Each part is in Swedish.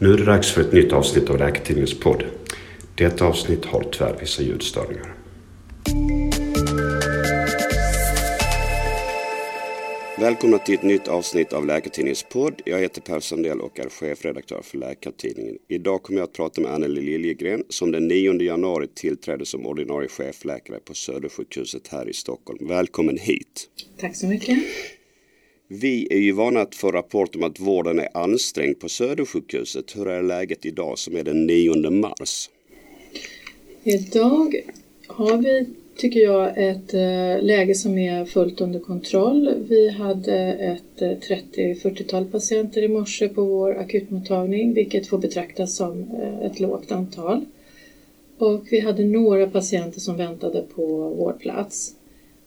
Nu är det dags för ett nytt avsnitt av Läkartidningens podd. Detta avsnitt har tyvärr vissa ljudstörningar. Välkomna till ett nytt avsnitt av Läkartidningens podd. Jag heter Per Sandell och är chefredaktör för Läkartidningen. Idag kommer jag att prata med Anneli Liljegren som den 9 januari tillträdde som ordinarie chefläkare på Södersjukhuset här i Stockholm. Välkommen hit! Tack så mycket! Vi är ju vana att få rapport om att vården är ansträngd på Södersjukhuset. Hur är läget idag som är den 9 mars? Idag har vi, tycker jag, ett eh, läge som är fullt under kontroll. Vi hade ett eh, 30-40-tal patienter i morse på vår akutmottagning, vilket får betraktas som eh, ett lågt antal. Och vi hade några patienter som väntade på vårdplats.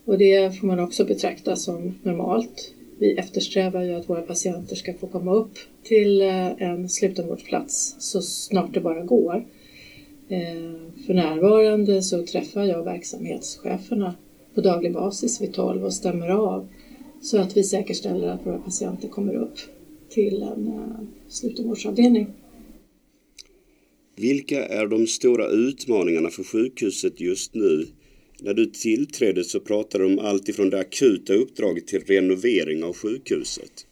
Och det får man också betrakta som normalt vi eftersträvar ju att våra patienter ska få komma upp till eh, en slutenvårdsplats så snart det bara går. Eh, för närvarande så träffar jag verksamhetscheferna på daglig basis vid 12 och stämmer av så att vi säkerställer att våra patienter kommer upp till en eh, slutenvårdsavdelning. Vilka är de stora utmaningarna för sjukhuset just nu när du tillträdde så pratade du om allt ifrån det akuta uppdraget till renovering av sjukhuset.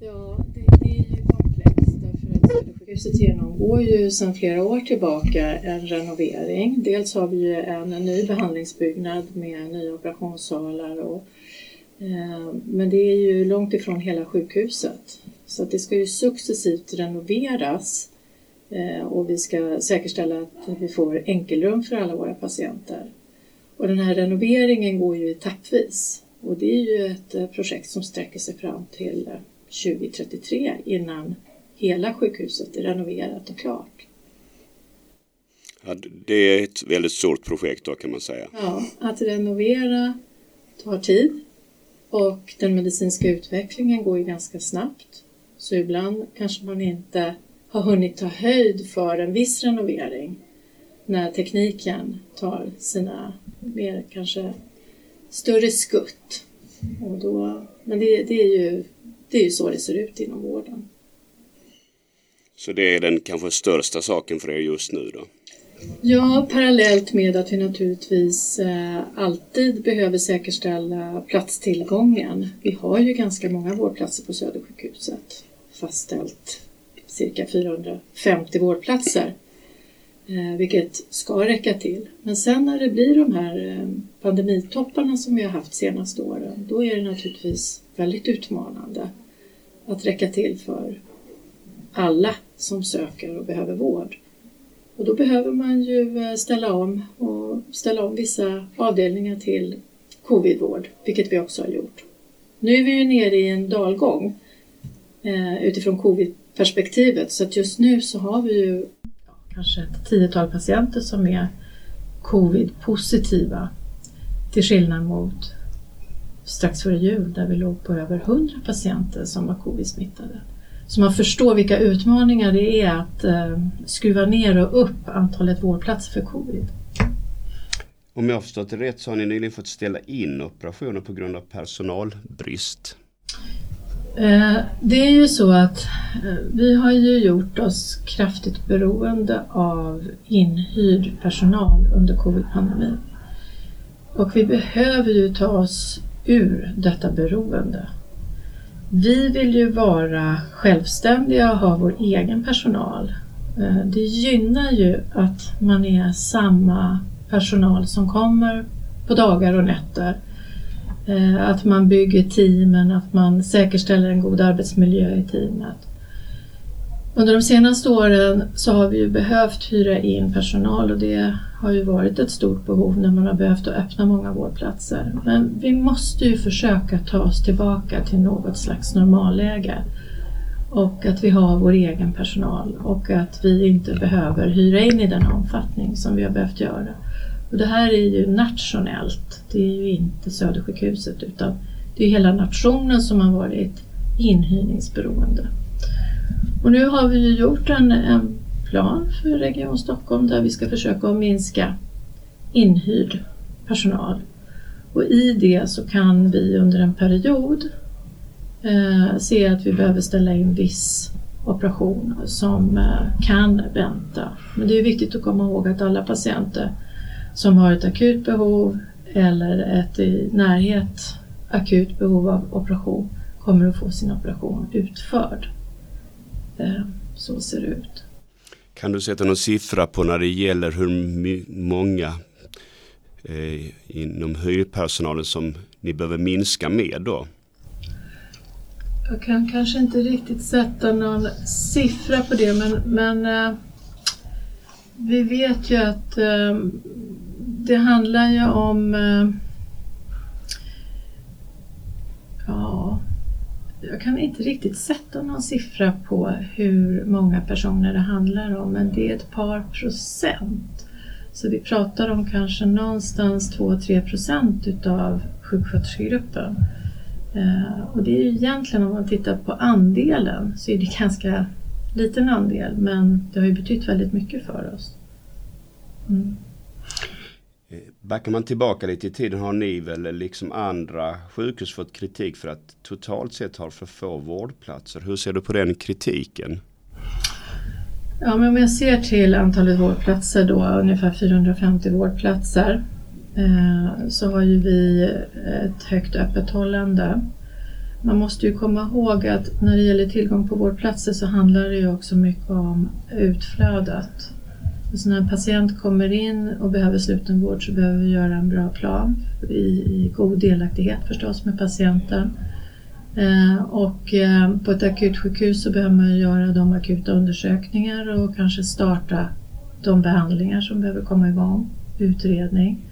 Ja, det, det är ju komplext därför att Södersjukhuset genomgår ju sedan flera år tillbaka en renovering. Dels har vi ju en ny behandlingsbyggnad med nya operationssalar och eh, men det är ju långt ifrån hela sjukhuset. Så det ska ju successivt renoveras och vi ska säkerställa att vi får enkelrum för alla våra patienter. Och den här renoveringen går ju etappvis och det är ju ett eh, projekt som sträcker sig fram till 2033 eh, innan hela sjukhuset är renoverat och klart. Ja, det är ett väldigt stort projekt då kan man säga. Ja, att renovera tar tid och den medicinska utvecklingen går ju ganska snabbt. Så ibland kanske man inte har hunnit ta höjd för en viss renovering när tekniken tar sina mer kanske större skutt. Och då, men det, det, är ju, det är ju så det ser ut inom vården. Så det är den kanske största saken för er just nu då? Ja, parallellt med att vi naturligtvis eh, alltid behöver säkerställa platstillgången. Vi har ju ganska många vårdplatser på Södersjukhuset fastställt cirka 450 vårdplatser, eh, vilket ska räcka till. Men sen när det blir de här eh, pandemitopparna som vi har haft senaste åren, då är det naturligtvis väldigt utmanande att räcka till för alla som söker och behöver vård. Och då behöver man ju eh, ställa om och ställa om vissa avdelningar till covidvård, vilket vi också har gjort. Nu är vi ju nere i en dalgång utifrån covid perspektivet. Så att just nu så har vi ju kanske ett tiotal patienter som är covid-positiva. Till skillnad mot strax före jul där vi låg på över 100 patienter som var covid-smittade. Så man förstår vilka utmaningar det är att eh, skruva ner och upp antalet vårdplatser för covid. Om jag har förstått det rätt så har ni nyligen fått ställa in operationer på grund av personalbrist. Eh, det är ju så att eh, vi har ju gjort oss kraftigt beroende av inhyrd personal under covid-pandemin. Och vi behöver ju ta oss ur detta beroende. Vi vill ju vara självständiga och ha vår egen personal. Eh, det gynnar ju att man är samma personal som kommer på dagar och nätter Eh, att man bygger teamen, att man säkerställer en god arbetsmiljö i teamet. Under de senaste åren så har vi ju behövt hyra in personal och det har ju varit ett stort behov när man har behövt öppna många vårdplatser. Men vi måste ju försöka ta oss tillbaka till något slags normalläge och att vi har vår egen personal och att vi inte behöver hyra in i den omfattning som vi har behövt göra. Och det här är ju nationellt, det är ju inte Södersjukhuset utan det är hela nationen som har varit inhyrningsberoende. Och nu har vi ju gjort en, en plan för Region Stockholm där vi ska försöka att minska inhyrd personal. Och i det så kan vi under en period eh, se att vi behöver ställa in viss operation som eh, kan vänta. Men det är viktigt att komma ihåg att alla patienter som har ett akut behov eller ett i närhet akut behov av operation kommer att få sin operation utförd. Eh, så ser det ut. Kan du sätta någon siffra på när det gäller hur många eh, inom hyrpersonalen som ni behöver minska med då? Jag kan kanske inte riktigt sätta någon siffra på det men, men eh, vi vet ju att eh, det handlar ju om eh, Ja, jag kan inte riktigt sätta någon siffra på hur många personer det handlar om men det är ett par procent. Så vi pratar om kanske någonstans 2-3 procent utav sjuksköterskegruppen. Eh, och det är ju egentligen om man tittar på andelen så är det ganska liten andel men det har ju betytt väldigt mycket för oss. Mm. Eh, backar man tillbaka lite i tiden har ni väl liksom andra sjukhus fått kritik för att totalt sett har för få vårdplatser. Hur ser du på den kritiken? Ja, men om jag ser till antalet vårdplatser då, ungefär 450 vårdplatser, eh, så har ju vi ett högt öppethållande. Man måste ju komma ihåg att när det gäller tillgång på vårdplatser så handlar det ju också mycket om utflödet. Så när en patient kommer in och behöver slutenvård så behöver vi göra en bra plan i, i god delaktighet förstås med patienten. Eh, och eh, på ett akutsjukhus så behöver man göra de akuta undersökningar och kanske starta de behandlingar som behöver komma igång, utredning.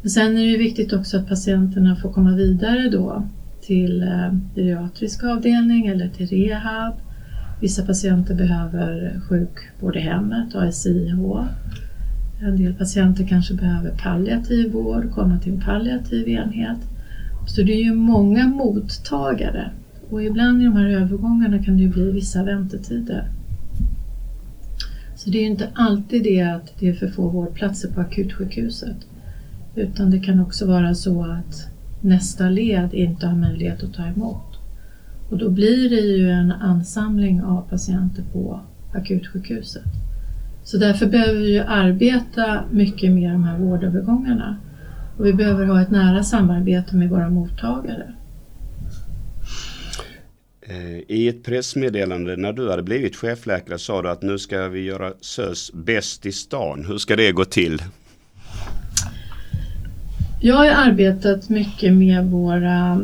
Men sen är det ju viktigt också att patienterna får komma vidare då till eh, geriatrisk avdelning eller till rehab. Vissa patienter behöver sjukvård i hemmet, ASIH. En del patienter kanske behöver palliativ vård, komma till en palliativ enhet. Så det är ju många mottagare och ibland i de här övergångarna kan det ju bli vissa väntetider. Så det är ju inte alltid det att det är för få vårdplatser på akutsjukhuset. Utan det kan också vara så att nästa led inte har möjlighet att ta emot. Och då blir det ju en ansamling av patienter på akutsjukhuset. Så därför behöver vi ju arbeta mycket med de här vårdövergångarna. Och vi behöver ha ett nära samarbete med våra mottagare. Eh, I ett pressmeddelande när du hade blivit chefläkare sa du att nu ska vi göra SÖS bäst i stan. Hur ska det gå till? Jag har arbetat mycket med våra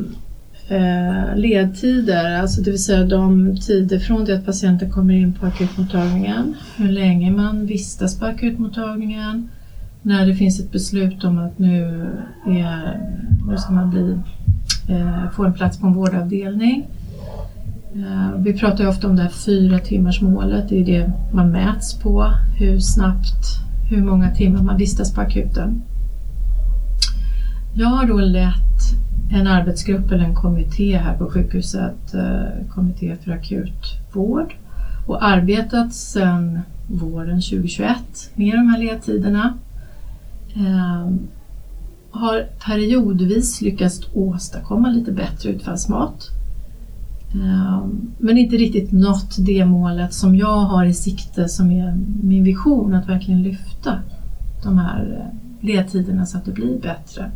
eh, ledtider, alltså det vill säga de tider från det att patienten kommer in på akutmottagningen, hur länge man vistas på akutmottagningen, när det finns ett beslut om att nu, är, nu ska man bli, eh, få en plats på en vårdavdelning. Eh, vi pratar ju ofta om det här fyra timmars målet, det är det man mäts på, hur snabbt, hur många timmar man vistas på akuten. Jag har då lett en arbetsgrupp eller en kommitté här på sjukhuset, eh, kommitté för akutvård och arbetat sedan våren 2021 med de här ledtiderna. Eh, har periodvis lyckats åstadkomma lite bättre utfallsmått. Eh, men inte riktigt nått det målet som jag har i sikte som är min vision att verkligen lyfta de här eh, ledtiderna så att det blir bättre.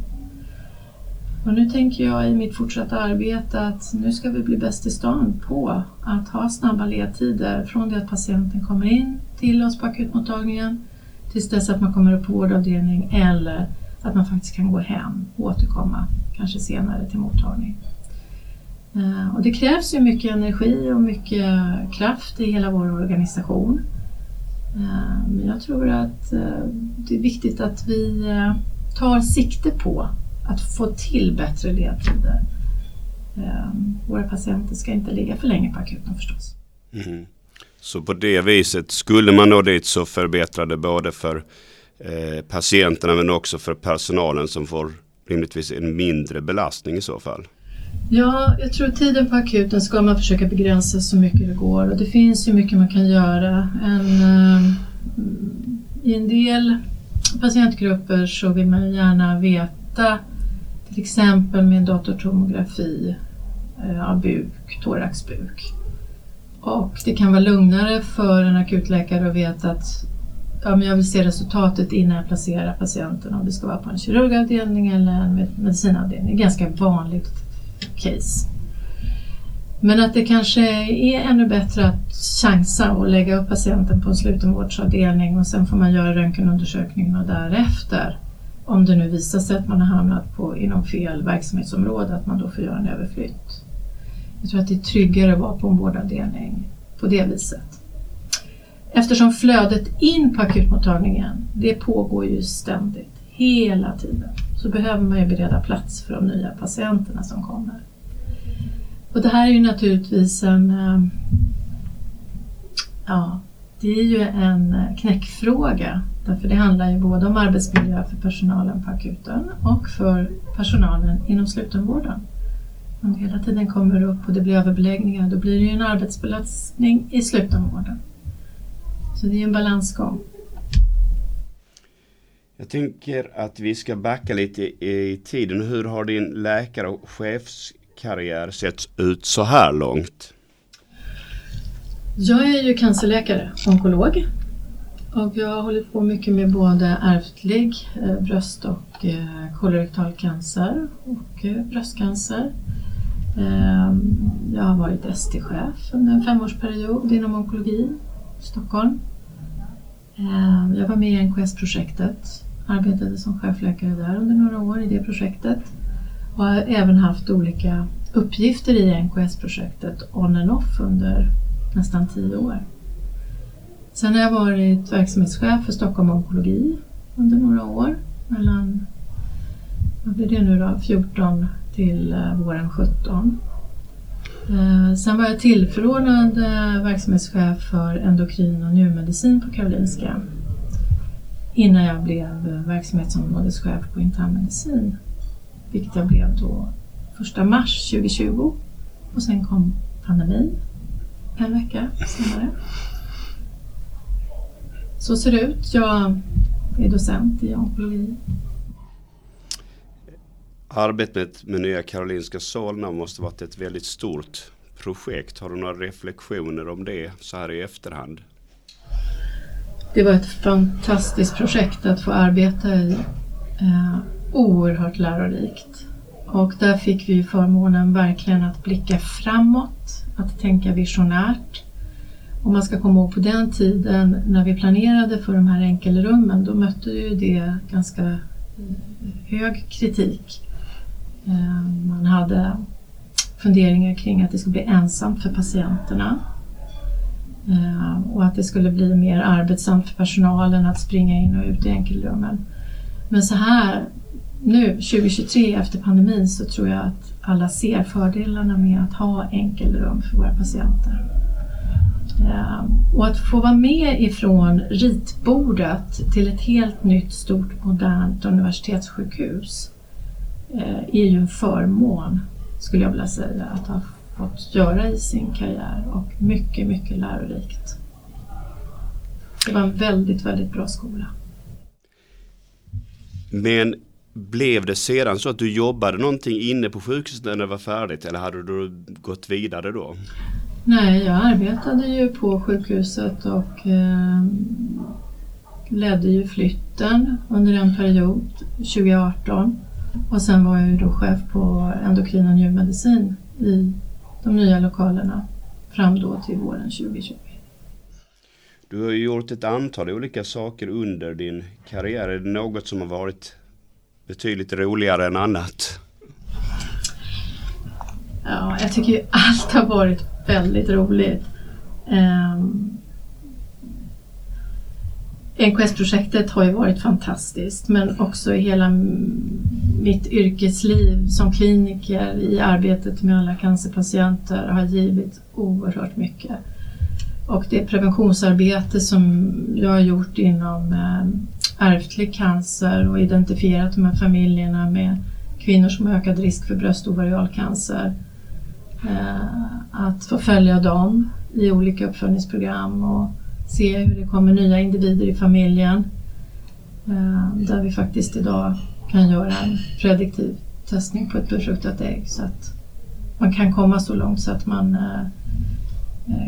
Och nu tänker jag i mitt fortsatta arbete att nu ska vi bli bäst i stan på att ha snabba ledtider från det att patienten kommer in till oss på akutmottagningen tills dess att man kommer upp på vårdavdelning eller att man faktiskt kan gå hem och återkomma kanske senare till mottagning. Eh, och det krävs ju mycket energi och mycket kraft i hela vår organisation. Eh, men jag tror att eh, det är viktigt att vi tar sikte på att få till bättre ledtider. Ehm, våra patienter ska inte ligga för länge på akuten förstås. Mm. Så på det viset, skulle man nå dit så förbättrar det både för eh, patienterna men också för personalen som får rimligtvis en mindre belastning i så fall? Ja, jag tror tiden på akuten ska man försöka begränsa så mycket det går och det finns ju mycket man kan göra. En, eh, I en del patientgrupper så vill man gärna veta till exempel med en datortomografi eh, av buk, thoraxbuk. Och det kan vara lugnare för en akutläkare att veta att ja, men jag vill se resultatet innan jag placerar patienten om det ska vara på en kirurgavdelning eller en medicinavdelning. Ganska vanligt case. Men att det kanske är ännu bättre att chansa och lägga upp patienten på en slutenvårdsavdelning och sen får man göra röntgenundersökningen och därefter om det nu visar sig att man har hamnat på, inom fel verksamhetsområde att man då får göra en överflytt. Jag tror att det är tryggare att vara på en vårdavdelning på det viset. Eftersom flödet in på akutmottagningen, det pågår ju ständigt, hela tiden, så behöver man ju bereda plats för de nya patienterna som kommer. Och det här är ju naturligtvis en eh, Ja, det är ju en knäckfråga därför det handlar ju både om arbetsmiljö för personalen på akuten och för personalen inom slutenvården. Om det hela tiden kommer upp och det blir överbeläggningar då blir det ju en arbetsbelastning i slutenvården. Så det är en balansgång. Jag tänker att vi ska backa lite i tiden. Hur har din läkare och chefskarriär sett ut så här långt? Jag är ju cancerläkare, onkolog. Och jag har hållit på mycket med både ärftlig eh, bröst och eh, kolorektal cancer och eh, bröstcancer. Ehm, jag har varit ST-chef under en femårsperiod inom onkologi i Stockholm. Ehm, jag var med i NKS-projektet, arbetade som chefläkare där under några år i det projektet och har även haft olika uppgifter i NKS-projektet on and off under nästan tio år. Sen har jag varit verksamhetschef för Stockholm Onkologi under några år, mellan vad blir det nu då, 14 till eh, våren 17. Eh, sen var jag tillförordnad verksamhetschef för endokrin och njurmedicin på Karolinska innan jag blev verksamhetsområdeschef på internmedicin, vilket jag blev då 1 mars 2020 och sen kom pandemin en vecka senare. Så ser det ut. Jag är docent i onkologi. Arbetet med Nya Karolinska Solna måste varit ett väldigt stort projekt. Har du några reflektioner om det så här i efterhand? Det var ett fantastiskt projekt att få arbeta i. Eh, oerhört lärorikt. Och där fick vi förmånen verkligen att blicka framåt att tänka visionärt. Och man ska komma ihåg på den tiden när vi planerade för de här enkelrummen då mötte ju det ganska eh, hög kritik. Eh, man hade funderingar kring att det skulle bli ensamt för patienterna eh, och att det skulle bli mer arbetsamt för personalen att springa in och ut i enkelrummen. Men så här nu 2023 efter pandemin så tror jag att alla ser fördelarna med att ha enkelrum för våra patienter. Ehm, och att få vara med ifrån ritbordet till ett helt nytt stort modernt universitetssjukhus eh, är ju en förmån skulle jag vilja säga att ha fått göra i sin karriär och mycket, mycket lärorikt. Det var en väldigt, väldigt bra skola. Men blev det sedan så att du jobbade någonting inne på sjukhuset när det var färdigt eller hade du gått vidare då? Nej, jag arbetade ju på sjukhuset och eh, ledde ju flytten under en period 2018 och sen var jag ju då chef på endokrin och njurmedicin i de nya lokalerna fram då till våren 2020. Du har ju gjort ett antal olika saker under din karriär. Är det något som har varit betydligt roligare än annat? Ja, jag tycker ju allt har varit väldigt roligt. Ehm, um, NKS-projektet har ju varit fantastiskt men också i hela mitt yrkesliv som kliniker i arbetet med alla cancerpatienter har givit oerhört mycket. Och det preventionsarbete som jag har gjort inom eh, ärftlig cancer och identifierat de här familjerna med kvinnor som har ökad risk för bröst och cancer. Eh, att få följa dem i olika uppföljningsprogram och se hur det kommer nya individer i familjen. Eh, där vi faktiskt idag kan göra en prediktiv testning på ett befruktat ägg så att man kan komma så långt så att man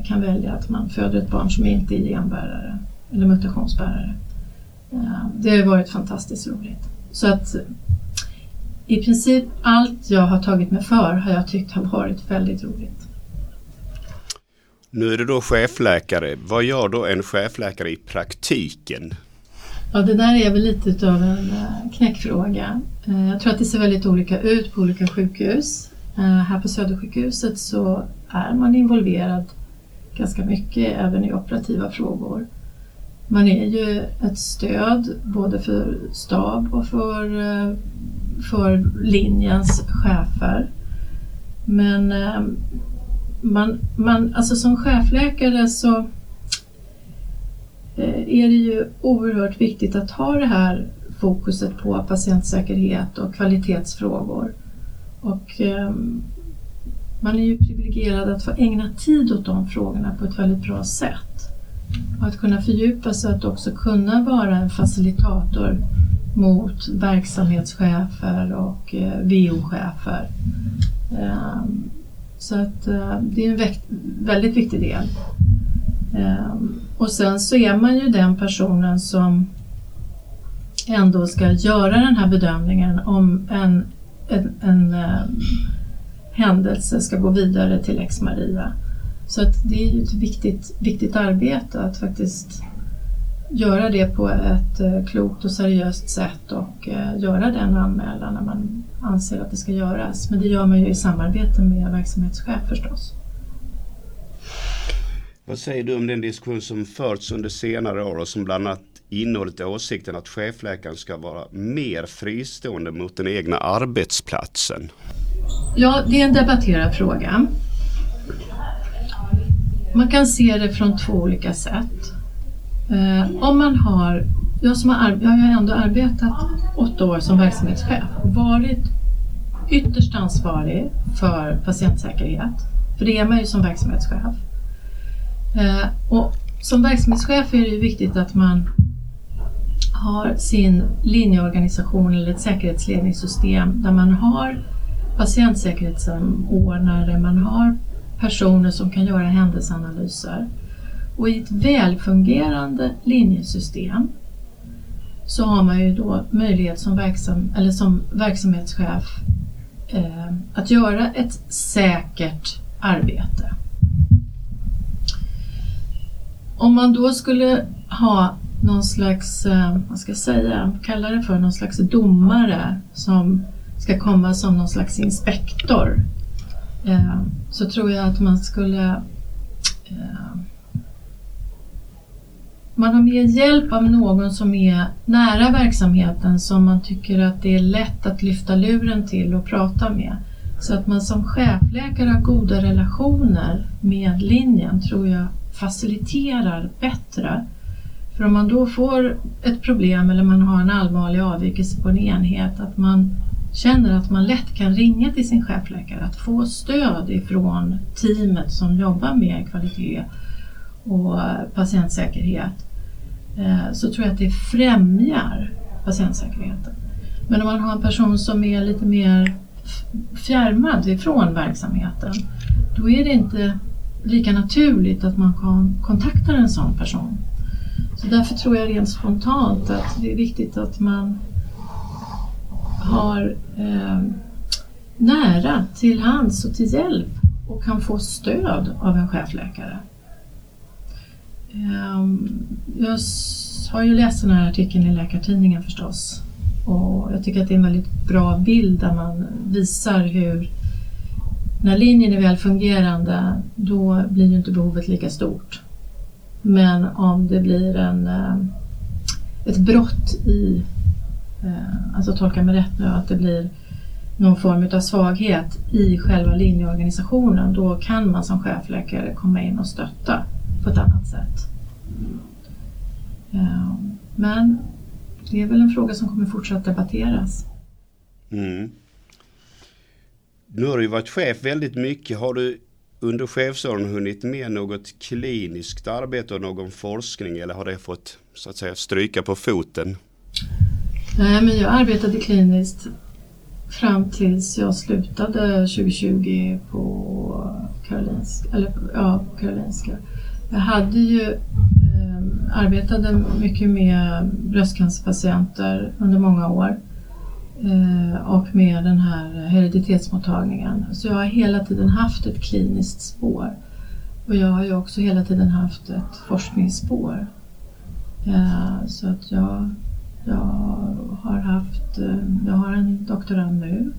kan välja att man föder ett barn som inte är genbärare eller mutationsbärare. Eh, det har varit fantastiskt roligt. Så att i princip allt jag har tagit mig för har jag tyckt har varit väldigt roligt. Nu är du då chefläkare. Vad gör då en chefläkare i praktiken? Ja, det där är väl lite av en eh, knäckfråga. Eh, jag tror att det ser väldigt olika ut på olika sjukhus. Eh, här på Södersjukhuset så är man involverad ganska mycket även i operativa frågor. Man är ju ett stöd både för stab och för, eh, för linjens chefer. Men eh, man, man, alltså som chefläkare så eh, är det ju oerhört viktigt att ha det här fokuset på patientsäkerhet och kvalitetsfrågor. Och man är ju privilegierad att få ägna tid åt de frågorna på ett väldigt bra sätt. Och att kunna fördjupa sig att också kunna vara en facilitator mot verksamhetschefer och eh, VO-chefer. Um, ehm, så att uh, det är en väldigt viktig del. Um, och sen så är man ju den personen som ändå ska göra den här bedömningen om en, en, en uh, händelse ska gå vidare till Lex Maria. Så att det är ju ett viktigt, viktigt arbete att faktiskt göra det på ett eh, klokt och seriöst sätt och eh, göra den anmälan när man anser att det ska göras. Men det gör man ju i samarbete med verksamhetschef förstås. Vad säger du om den diskussion som förts under senare år och som bland annat innehållit åsikten att chefläkaren ska vara mer fristående mot den egna arbetsplatsen? Ja, det är en debatterad fråga. Man kan se det från två olika sätt. Eh, om man har, jag, som har, jag har ändå arbetat åtta år som verksamhetschef och varit ytterst ansvarig för patientsäkerhet. För det är man ju som verksamhetschef. Eh, och som verksamhetschef är det ju viktigt att man har sin linjeorganisation eller ett säkerhetsledningssystem där man har patientsäkerhetssamordnare, man har personer som kan göra händelseanalyser. Och i ett välfungerande linjesystem så har man ju då möjlighet som, verksam, eller som verksamhetschef eh, att göra ett säkert arbete. Om man då skulle ha någon slags, eh, vad ska jag säga, kalla det för någon slags domare som ska komma som någon slags inspektor eh, så tror jag att man skulle eh, man har mer hjälp av någon som är nära verksamheten som man tycker att det är lätt att lyfta luren till och prata med. Så att man som chefläkare har goda relationer med linjen tror jag faciliterar bättre. För om man då får ett problem eller man har en allvarlig avvikelse på en enhet, att man känner att man lätt kan ringa till sin chefläkare, att få stöd ifrån teamet som jobbar med kvalitet och patientsäkerhet, eh, så tror jag att det främjar patientsäkerheten. Men om man har en person som är lite mer fjärmad ifrån verksamheten, då är det inte lika naturligt att man kan kontaktar en sån person. Så därför tror jag rent spontant att det är viktigt att man har eh, nära till hands och till hjälp och kan få stöd av en chefläkare. Eh, jag har ju läst den här artikeln i Läkartidningen förstås och jag tycker att det är en väldigt bra bild där man visar hur när linjen är väl fungerande då blir ju inte behovet lika stort. Men om det blir en, eh, ett brott i, Eh, alltså tolka mig rätt nu, att det blir någon form av svaghet i själva linjeorganisationen då kan man som chefläkare komma in och stötta på ett annat sätt. Eh, men det är väl en fråga som kommer fortsatt debatteras. Mm. Nu har du varit chef väldigt mycket. Har du under chefsåren hunnit med något kliniskt arbete och någon forskning eller har det fått så att säga stryka på foten? Nej, men jag arbetade kliniskt fram tills jag slutade 2020 på Karolinska. Eller, ja, Karolinska. Jag hade ju eh, arbetade mycket med bröstcancerpatienter under många år eh, och med den här hereditetsmottagningen. Så jag har hela tiden haft ett kliniskt spår och jag har ju också hela tiden haft ett forskningsspår. Eh, så att jag jag har haft, eh, jag har en doktorand nu.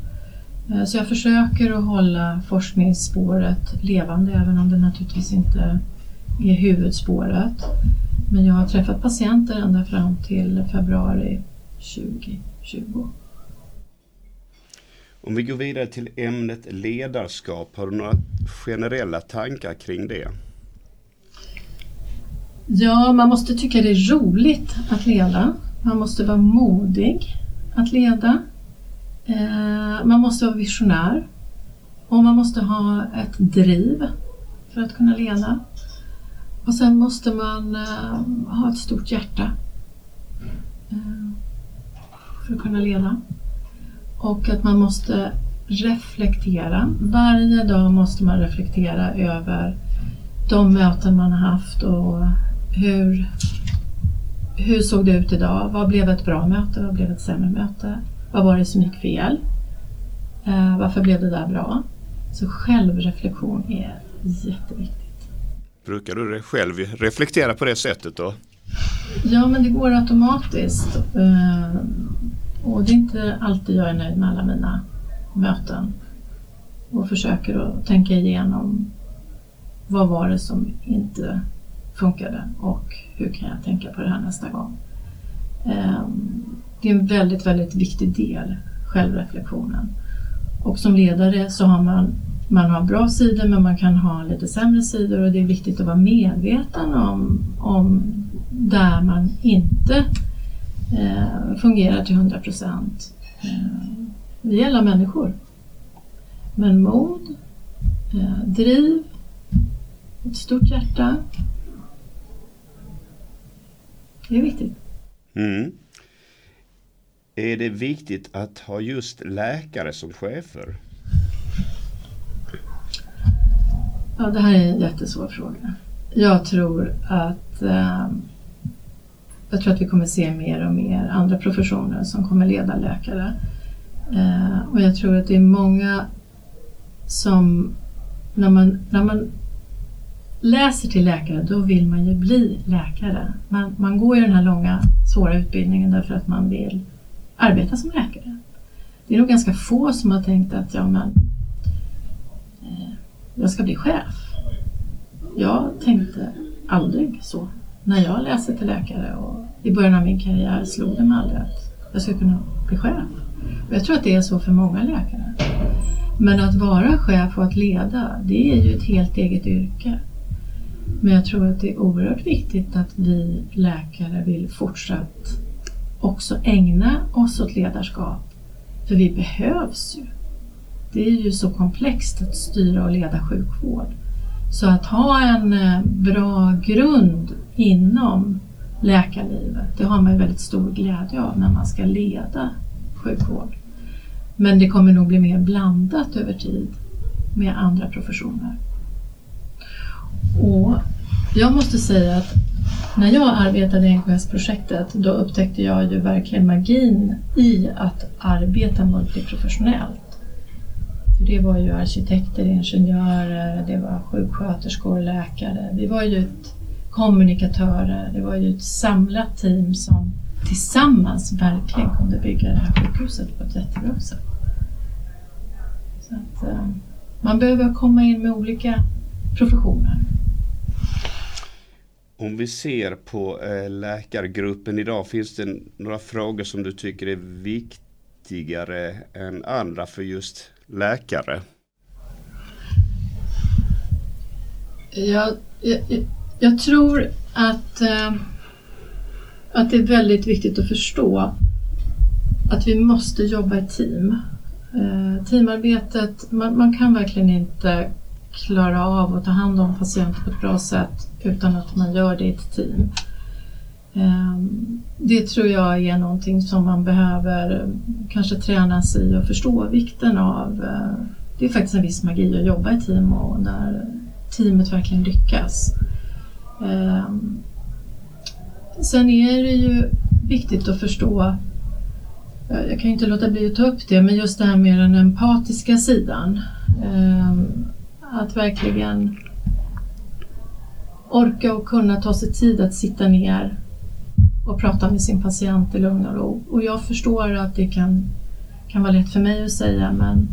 Eh, så jag försöker att hålla forskningsspåret levande även om det naturligtvis inte är huvudspåret. Men jag har träffat patienter ända fram till februari 2020. Om vi går vidare till ämnet ledarskap, har du några generella tankar kring det? Ja, man måste tycka det är roligt att leda. Man måste vara modig att leda. Eh, man måste vara visionär. Och man måste ha ett driv för att kunna leda. Och sen måste man eh, ha ett stort hjärta eh, för att kunna leda. Och att man måste reflektera. Varje dag måste man reflektera över de möten man har haft och hur hur såg det ut idag? Vad blev ett bra möte? Vad blev ett sämre möte? Vad var det som gick fel? Eh, varför blev det där bra? Så självreflektion är jätteviktigt. Brukar du själv reflektera på det sättet då? Ja, men det går automatiskt. Eh, och det är inte alltid jag är nöjd med alla mina möten. Och försöker att tänka igenom vad var det som inte funkade och hur kan jag tänka på det här nästa gång? Ehm, det är en väldigt, väldigt viktig del, självreflektionen. Och som ledare så har man, man har bra sidor men man kan ha lite sämre sidor och det är viktigt att vara medveten om, om där man inte eh, fungerar till 100 procent. Eh, vi är alla människor. Men mod, eh, driv, ett stort hjärta det är viktigt. Mm. Är det viktigt att ha just läkare som chefer? Ja, det här är en jättesvår fråga. Jag tror att eh, jag tror att vi kommer se mer och mer andra professioner som kommer leda läkare. Eh, och jag tror att det är många som när man, när man läser till läkare då vill man ju bli läkare. Man, man går ju den här långa svåra utbildningen därför att man vill arbeta som läkare. Det är nog ganska få som har tänkt att ja, men, eh, jag ska bli chef. Jag tänkte aldrig så. När jag läste till läkare och i början av min karriär slog det mig aldrig att jag skulle kunna bli chef. Och jag tror att det är så för många läkare. Men att vara chef och att leda, det är ju ett helt eget yrke. Men jag tror att det är oerhört viktigt att vi läkare vill fortsatt också ägna oss åt ledarskap. För vi behövs ju. Det är ju så komplext att styra och leda sjukvård. Så att ha en eh, bra grund inom läkarlivet, det har man ju väldigt stor glädje av när man ska leda sjukvård. Men det kommer nog bli mer blandat över tid med andra professioner. Och jag måste säga att när jag arbetade i NKS-projektet då upptäckte jag ju verkligen magin i att arbeta multiprofessionellt. För det var ju arkitekter, ingenjörer, det var sjuksköterskor, läkare. Vi var ju ett kommunikatörer, det var ju ett samlat team som tillsammans verkligen kunde bygga det här sjukhuset på ett jättebra sätt. Så att, eh, man behöver komma in med olika professioner. Om vi ser på eh, läkargruppen idag, finns det några frågor som du tycker är viktigare än andra för just läkare? Jag, jag, jag tror att, äh, att det är väldigt viktigt att förstå att vi måste jobba i team. Äh, teamarbetet, man, man kan verkligen inte klara av att ta hand om patienter på ett bra sätt utan att man gör det i ett team. Ehm, det tror jag är någonting som man behöver eh, kanske tränas i och förstå vikten av. Eh, det är faktiskt en viss magi att jobba i team och när teamet verkligen lyckas. Ehm, sen är det ju viktigt att förstå, eh, jag kan ju inte låta bli att ta upp det, men just det här med den empatiska sidan. Ehm, att verkligen orka och kunna ta sig tid att sitta ner och prata med sin patient i lugn och ro. Och jag förstår att det kan, kan vara lätt för mig att säga men,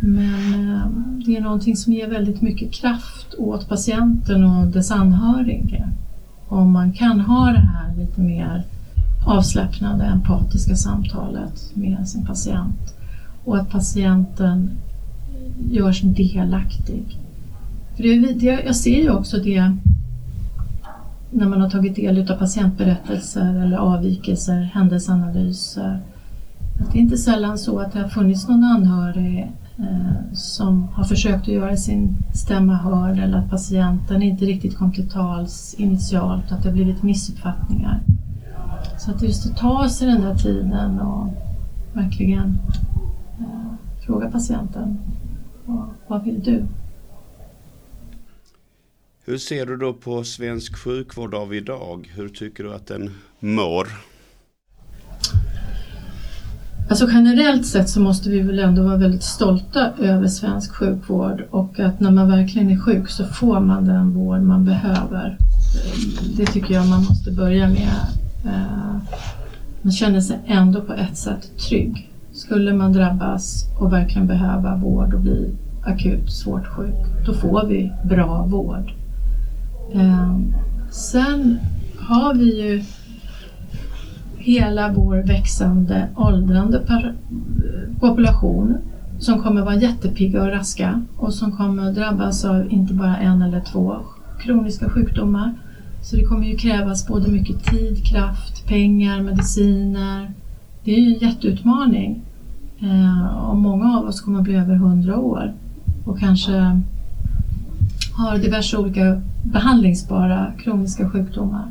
men eh, det är någonting som ger väldigt mycket kraft åt patienten och dess anhöriga. Om man kan ha det här lite mer avslappnade, empatiska samtalet med sin patient och att patienten görs delaktig. För det, jag ser ju också det när man har tagit del av patientberättelser eller avvikelser, händelseanalyser. Att det är inte sällan så att det har funnits någon anhörig eh, som har försökt att göra sin stämma hörd eller att patienten inte riktigt kom till tals initialt, att det har blivit missuppfattningar. Så att just att ta sig den där tiden och verkligen eh, fråga patienten, vad vill du? Hur ser du då på svensk sjukvård av idag? Hur tycker du att den mår? Alltså generellt sett så måste vi väl ändå vara väldigt stolta över svensk sjukvård och att när man verkligen är sjuk så får man den vård man behöver. Det tycker jag man måste börja med. Eh, man känner sig ändå på ett sätt trygg. Skulle man drabbas och verkligen behöva vård och bli akut svårt sjuk, då får vi bra vård. Ehm, sen har vi ju hela vår växande åldrande population som kommer vara jättepigga och raska och som kommer drabbas av inte bara en eller två kroniska sjukdomar. Så det kommer ju krävas både mycket tid, kraft, pengar, mediciner. Det är ju en jätteutmaning. Eh, och många av oss kommer att bli över 100 år och kanske har diverse olika behandlingsbara kroniska sjukdomar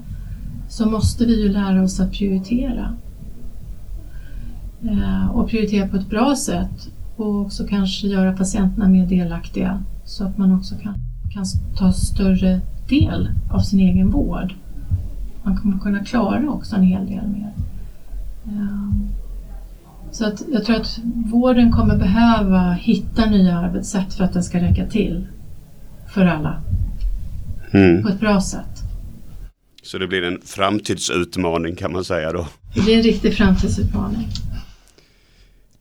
så måste vi ju lära oss att prioritera. Eh, och prioritera på ett bra sätt och också kanske göra patienterna mer delaktiga så att man också kan, kan ta större del av sin egen vård. Man kommer kunna klara också en hel del mer. Eh, så att jag tror att vården kommer behöva hitta nya arbetssätt för att den ska räcka till för alla. Mm. På ett bra sätt. Så det blir en framtidsutmaning kan man säga då? Det blir en riktig framtidsutmaning.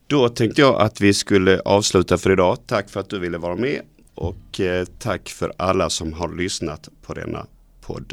Då tänkte jag att vi skulle avsluta för idag. Tack för att du ville vara med och eh, tack för alla som har lyssnat på denna podd.